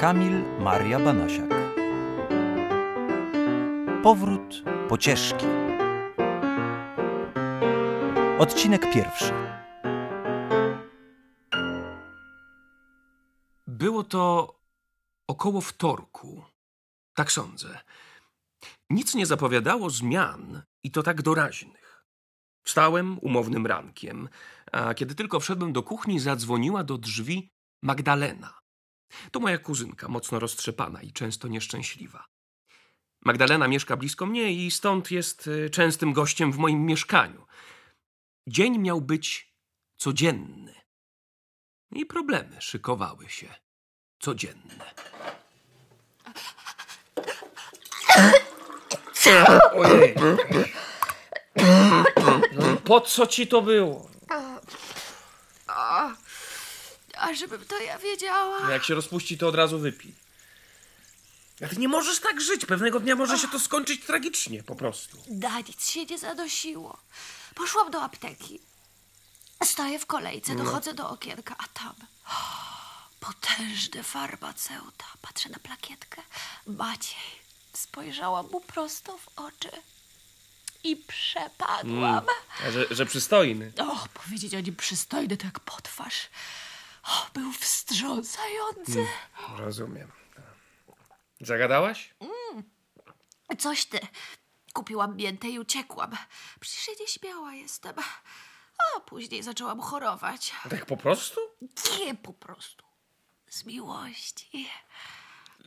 Kamil Maria Banasiak. Powrót pocieszki. Odcinek pierwszy. Było to około wtorku. Tak sądzę. Nic nie zapowiadało zmian i to tak doraźnych. Wstałem umownym rankiem, a kiedy tylko wszedłem do kuchni, zadzwoniła do drzwi Magdalena. To moja kuzynka, mocno roztrzepana i często nieszczęśliwa. Magdalena mieszka blisko mnie i stąd jest y, częstym gościem w moim mieszkaniu. Dzień miał być codzienny. I problemy szykowały się codzienne. Ojej. No, po co ci to było? A, żebym to ja wiedziała. Jak się rozpuści, to od razu wypij. Jak nie możesz tak żyć, pewnego dnia może się to skończyć tragicznie po prostu. Na nic się nie zanosiło. Poszłam do apteki. Stoję w kolejce, dochodzę do okienka, a tam potężny farmaceuta. Patrzę na plakietkę. Maciej. Spojrzałam mu prosto w oczy i przepadłam. A że, że przystojny. O, powiedzieć o nim przystojny to jak potwarz. O, był wstrząsający. Rozumiem. Zagadałaś? Coś ty. Kupiłam miętę i uciekłam. Przecież ja nie śmiała jestem. A później zaczęłam chorować. Tak po prostu? Nie po prostu. Z miłości.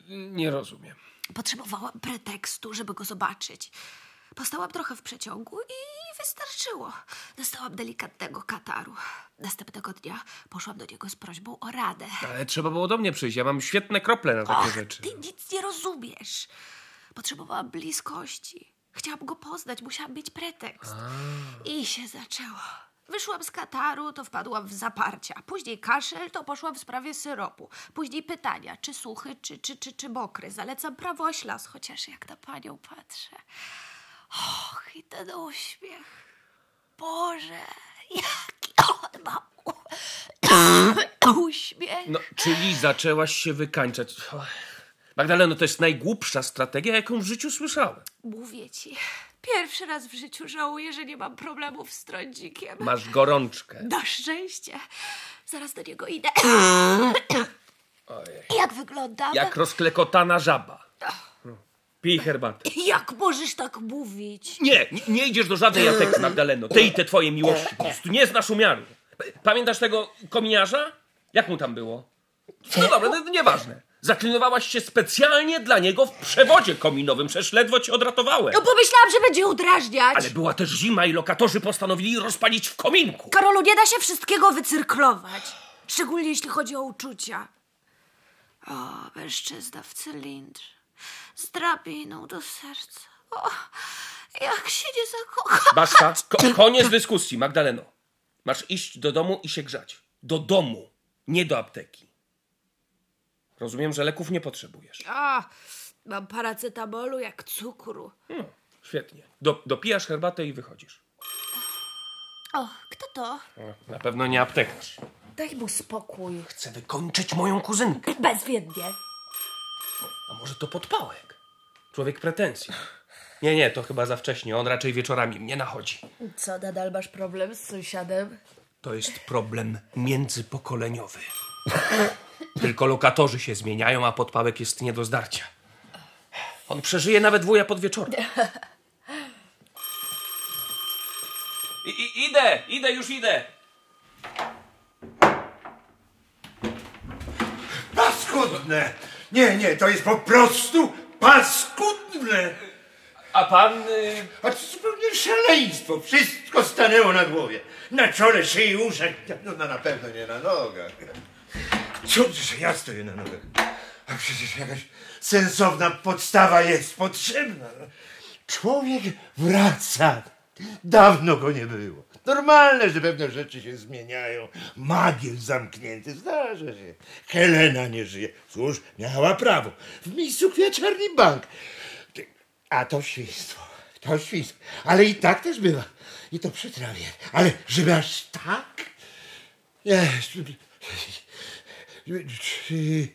Nie rozumiem. Potrzebowałam pretekstu, żeby go zobaczyć. Postałam trochę w przeciągu i wystarczyło. Dostałam delikatnego kataru. Następnego dnia poszłam do niego z prośbą o radę. Ale trzeba było do mnie przyjść. Ja mam świetne krople na takie Och, rzeczy. ty nic nie rozumiesz. Potrzebowałam bliskości. Chciałam go poznać, musiałam mieć pretekst. I się zaczęło. Wyszłam z kataru, to wpadłam w zaparcia. Później kaszel, to poszłam w sprawie syropu. Później pytania, czy suchy, czy, czy, czy, czy mokry. Zalecam prawoślas, chociaż jak na panią patrzę. Och, i ten uśmiech. Boże, jaki on ma uśmiech. No, czyli zaczęłaś się wykańczać. Magdaleno, to jest najgłupsza strategia, jaką w życiu słyszałem. Mówię ci, pierwszy raz w życiu żałuję, że nie mam problemów z trądzikiem. Masz gorączkę. Na szczęście. Zaraz do niego idę. Ojej. Jak wyglądam? Jak rozklekotana żaba. Pij herbatę. Jak możesz tak mówić? Nie, nie, nie idziesz do żadnej apteki, Magdaleno. Ty i te twoje miłości. Po prostu nie znasz umiaru. Pamiętasz tego kominiarza? Jak mu tam było? No dobra, no, nieważne. Zaklinowałaś się specjalnie dla niego w przewodzie kominowym. Przecież ledwo cię odratowałem. No pomyślałam, że będzie udrażniać. Ale była też zima i lokatorzy postanowili rozpalić w kominku. Karolu, nie da się wszystkiego wycyrklować. Szczególnie jeśli chodzi o uczucia. O, mężczyzna w cylindrze. Z drabiną do serca. O, jak się nie zakocha. Basta, ko- koniec dyskusji, Magdaleno. Masz iść do domu i się grzać. Do domu, nie do apteki. Rozumiem, że leków nie potrzebujesz. A, mam paracetamolu jak cukru. No, świetnie. Do, dopijasz herbatę i wychodzisz. O, kto to? Na pewno nie aptekarz. Daj mu spokój. Chcę wykończyć moją kuzynkę. Bezwiednie. A może to podpałek? Człowiek pretensji. Nie, nie, to chyba za wcześnie. On raczej wieczorami mnie nachodzi. Co, nadal masz problem z sąsiadem? To jest problem międzypokoleniowy. Tylko lokatorzy się zmieniają, a podpałek jest nie do zdarcia. On przeżyje nawet wuja pod wieczorem. I, i, idę, idę, już idę. Paskudne! Nie, nie, to jest po prostu paskudne! A pan... Y, A to zupełnie szaleństwo. Wszystko stanęło na głowie. Na czole, szyi, uszach. No, no na pewno nie na nogach. Co, że ja stoję na nogach? A przecież jakaś sensowna podstawa jest potrzebna. Człowiek wraca. Dawno go nie było. Normalne, że pewne rzeczy się zmieniają. Magiel zamknięty, zdarza się. Helena nie żyje. Cóż, miała prawo. W miejscu kwiaciarni bank. A to świństwo. To świństwo. Ale i tak też bywa. I to przy trawie. Ale żeby aż tak? Nie. Czy,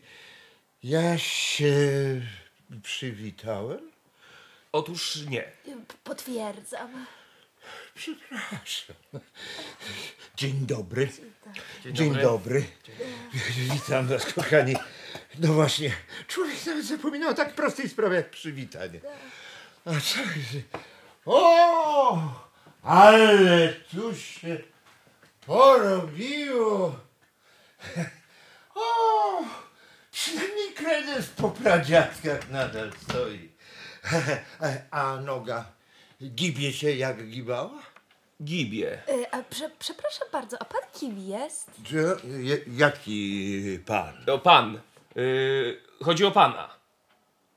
Ja się przywitałem? Otóż nie. Potwierdzam. Przepraszam. Dzień dobry. Dzień Dzień dobry. dobry. Witam was, kochani. No właśnie, człowiek nawet zapominał o tak prostej sprawie jak przywitanie. A co? O! Ale tu się porobiło. O! Przynajmniej kredens po pradziadkach nadal stoi. A noga gibie się jak gibała? Gibie. Y, a prze, przepraszam bardzo, a pan kim jest? Że, je, jaki pan? O pan. Yy, chodzi o pana.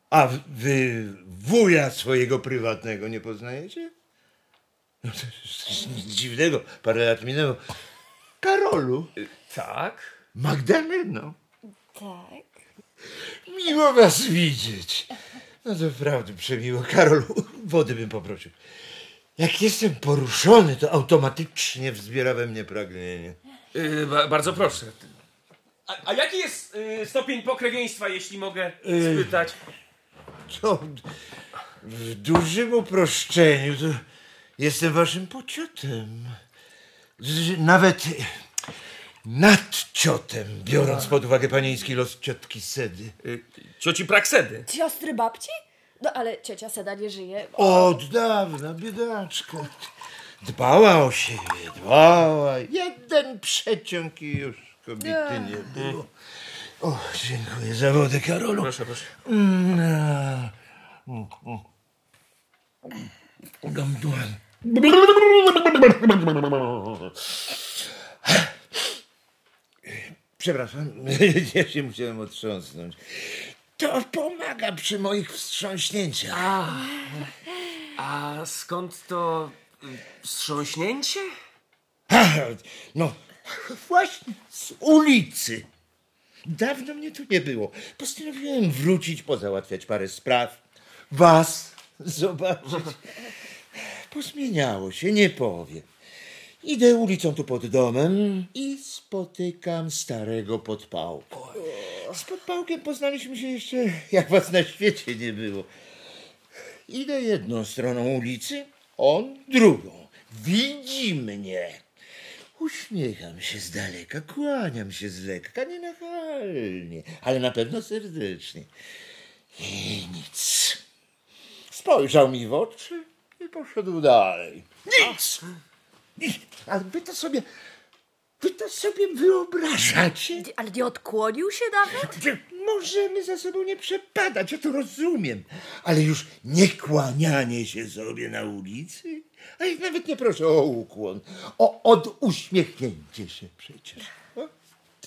A wy wuja swojego prywatnego nie poznajecie? No to jest nic dziwnego, parę lat minęło. Karolu, tak. Magdaleno, Tak. miło was widzieć. No to prawda, przemiło. Karolu, wody bym poprosił. Jak jestem poruszony, to automatycznie wzbiera we mnie pragnienie. Yy, ba, bardzo proszę. A, a jaki jest yy, stopień pokrewieństwa, jeśli mogę spytać? To w dużym uproszczeniu to jestem waszym pociotem. Nawet nad ciotem, biorąc pod uwagę panieński los ciotki Sedy. Yy, cioci Praksedy. Siostry babci? No ale ciocia Seda nie żyje. Od dawna, biedaczka. Dbała o siebie, dbała. Jeden przeciąg i już kobiety nie było. O, dziękuję za wodę, Karolu. Proszę, proszę. Mm, Dam dłoń. Przepraszam, ja się musiałem otrząsnąć. To pomaga przy moich wstrząśnięciach. A skąd to yy, wstrząśnięcie? No, właśnie z ulicy. Dawno mnie tu nie było. Postanowiłem wrócić, pozałatwiać parę spraw. Was zobaczyć. Pozmieniało się, nie powiem. Idę ulicą tu pod domem i spotykam starego podpałka. Z podpałkiem poznaliśmy się jeszcze, jak was na świecie nie było. Idę jedną stroną ulicy, on drugą. Widzi mnie. Uśmiecham się z daleka, kłaniam się z lekka, nie nachalnie, ale na pewno serdecznie. I nic. Spojrzał mi w oczy i poszedł dalej. Nic! Ale wy to sobie, wy to sobie wyobrażacie? Ale nie odkłonił się nawet? że możemy za sobą nie przepadać, ja to rozumiem, ale już nie kłanianie się sobie na ulicy, a ich nawet nie proszę o ukłon, o oduśmiechnięcie się przecież.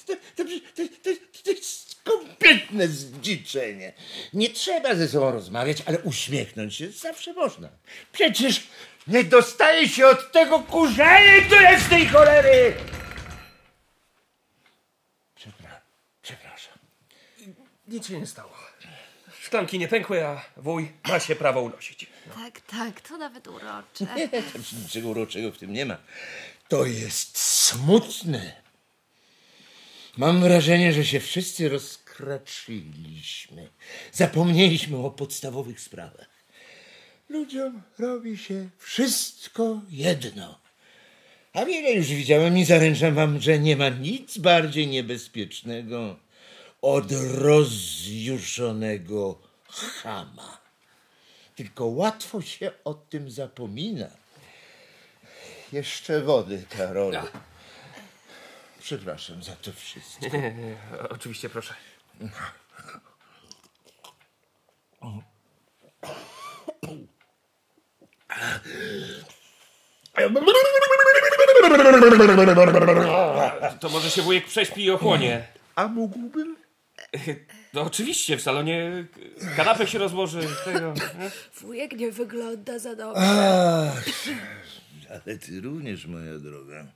To, to, to, to, to jest kompletne zdziczenie. Nie trzeba ze sobą rozmawiać, ale uśmiechnąć się zawsze można. Przecież nie dostaje się od tego kurzenia, to jest tej cholery! Przepra- przepraszam. Nic się nie stało. Szklanki nie pękły, a wuj ma się prawo unosić. Tak, tak, to nawet urocze. Nie, niczego uroczego w tym nie ma. To jest smutne. Mam wrażenie, że się wszyscy rozkraczyliśmy. Zapomnieliśmy o podstawowych sprawach. Ludziom robi się wszystko jedno. A wiele już widziałem i zaręczam wam, że nie ma nic bardziej niebezpiecznego od rozjuszonego chama. Tylko łatwo się o tym zapomina. Jeszcze wody, Karolu. Przepraszam za to wszystko. Nie, nie, nie, oczywiście proszę. To może się wujek prześpi i ochłonie. A mógłbym? No oczywiście, w salonie kanapę się rozłoży. Tego, nie? Wujek nie wygląda za dobrze. Ach, ale ty również, moja droga.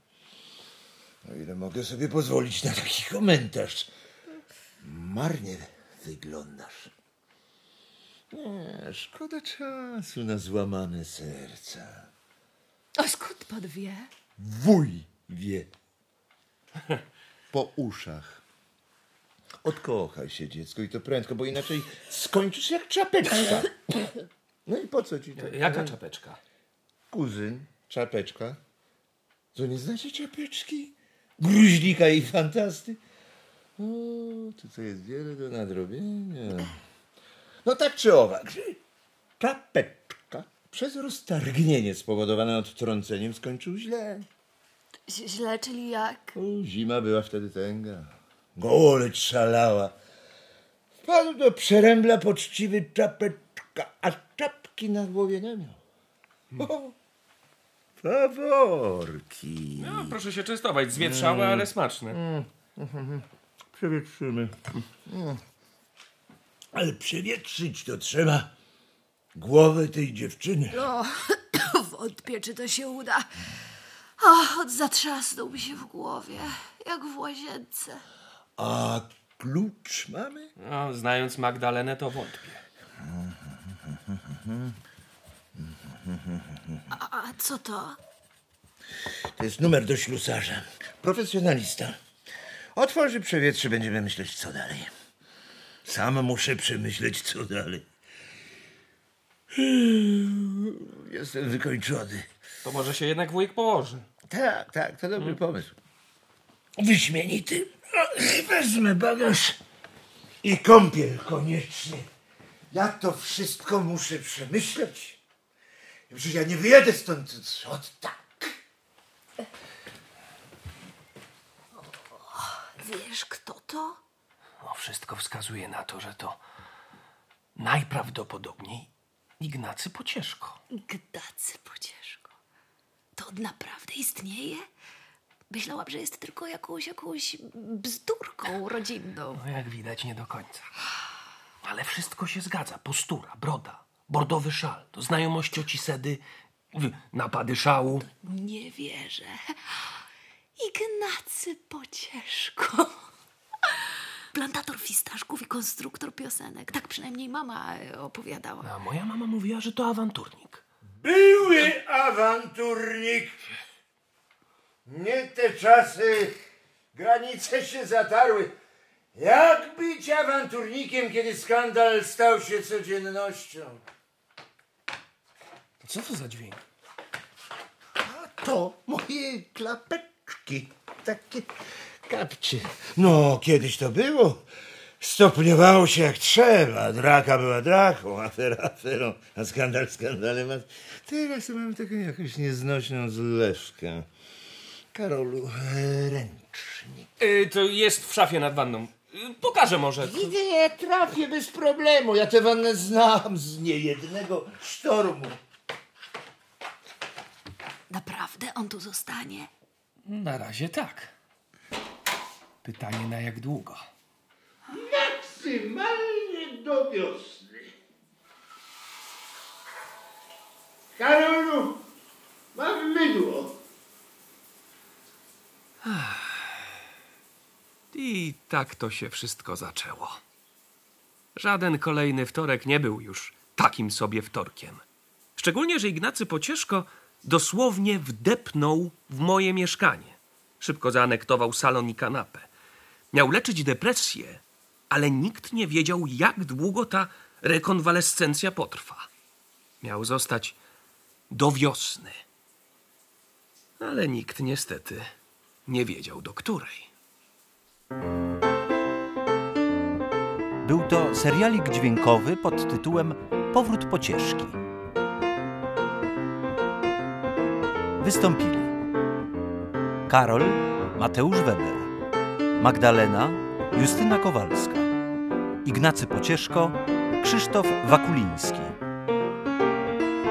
O ile mogę sobie pozwolić na taki komentarz. Marnie wyglądasz. Nie, szkoda czasu na złamane serca. A skąd pan wie? Wuj wie. Po uszach. Odkochaj się, dziecko, i to prędko, bo inaczej skończysz jak czapeczka. No i po co ci to? Jaka czapeczka? Kuzyn, czapeczka. Co, nie znacie czapeczki? Gruźlika i fantasty? O, tu co jest wiele do nadrobienia. No tak czy owak, czapeczka przez roztargnienie spowodowane odtrąceniem skończył źle. Źle, czyli jak? O, zima była wtedy tęga. Gołoleć szalała. Wpadł do przerębla poczciwy czapeczka, a czapki na głowie nie miał. O, faworki. No, proszę się częstować. Zwietrzałe, ale smaczne. Przewietrzymy. Mm. Ale przewietrzyć to trzeba głowę tej dziewczyny. O, wątpię, czy to się uda. O, od zatrzasnął mi się w głowie, jak w łazience. A klucz mamy? No, znając Magdalenę, to wątpię. A, a co to? To jest numer do ślusarza. Profesjonalista. Otworzy, przewietrzy, będziemy myśleć, co dalej. Sam muszę przemyśleć, co dalej. Jestem wykończony. To może się jednak wujek położy. Tak, tak, to dobry pomysł. Wyśmienity. No, Wezmę bagaż i kąpiel koniecznie. Ja to wszystko muszę przemyśleć. Przecież ja nie wyjedę stąd od tak. Wiesz, kto to? No, wszystko wskazuje na to, że to najprawdopodobniej Ignacy Pocieszko. Gdacy pocieszko. To on naprawdę istnieje? Myślałam, że jest tylko jakąś, jakąś bzdurką rodzinną. No, jak widać, nie do końca. Ale wszystko się zgadza. Postura, broda, bordowy szal, to znajomość cioci Sedy, w- napady szału. Nie wierzę. Ignacy Pocieszko. Plantator fistaszków i konstruktor piosenek. Tak przynajmniej mama e, opowiadała. A moja mama mówiła, że to awanturnik. Były awanturnik. Nie te czasy. Granice się zatarły. Jak być awanturnikiem, kiedy skandal stał się codziennością? Co to za dźwięk? To moje klapeczki. Takie kapcie. No, kiedyś to było. Stopniowało się jak trzeba. Draka była draką, afera aferą, a skandal skandalem. A teraz mam taką jakąś nieznośną zlewkę. Karolu, e, ręcznik. Y, to jest w szafie nad wanną. Y, pokażę może. Nie, trafię bez problemu. Ja tę wannę znam z niejednego sztormu. Naprawdę on tu zostanie? Na razie tak. Pytanie na jak długo? Maksymalnie do wiosny. Karolu, mam mydło. I tak to się wszystko zaczęło. Żaden kolejny wtorek nie był już takim sobie wtorkiem. Szczególnie, że Ignacy Pocieszko dosłownie wdepnął w moje mieszkanie. Szybko zaanektował salon i kanapę. Miał leczyć depresję, ale nikt nie wiedział, jak długo ta rekonwalescencja potrwa. Miał zostać do wiosny. Ale nikt niestety nie wiedział do której. Był to serialik dźwiękowy pod tytułem Powrót pocieszki. Wystąpili Karol Mateusz Weber, Magdalena Justyna Kowalska, Ignacy Pocieszko Krzysztof Wakuliński.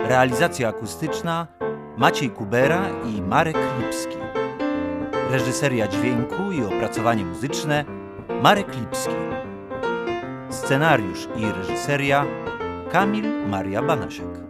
Realizacja akustyczna Maciej Kubera i Marek Lipski. Reżyseria dźwięku i opracowanie muzyczne Marek Lipski. Scenariusz i reżyseria Kamil Maria Banasiak.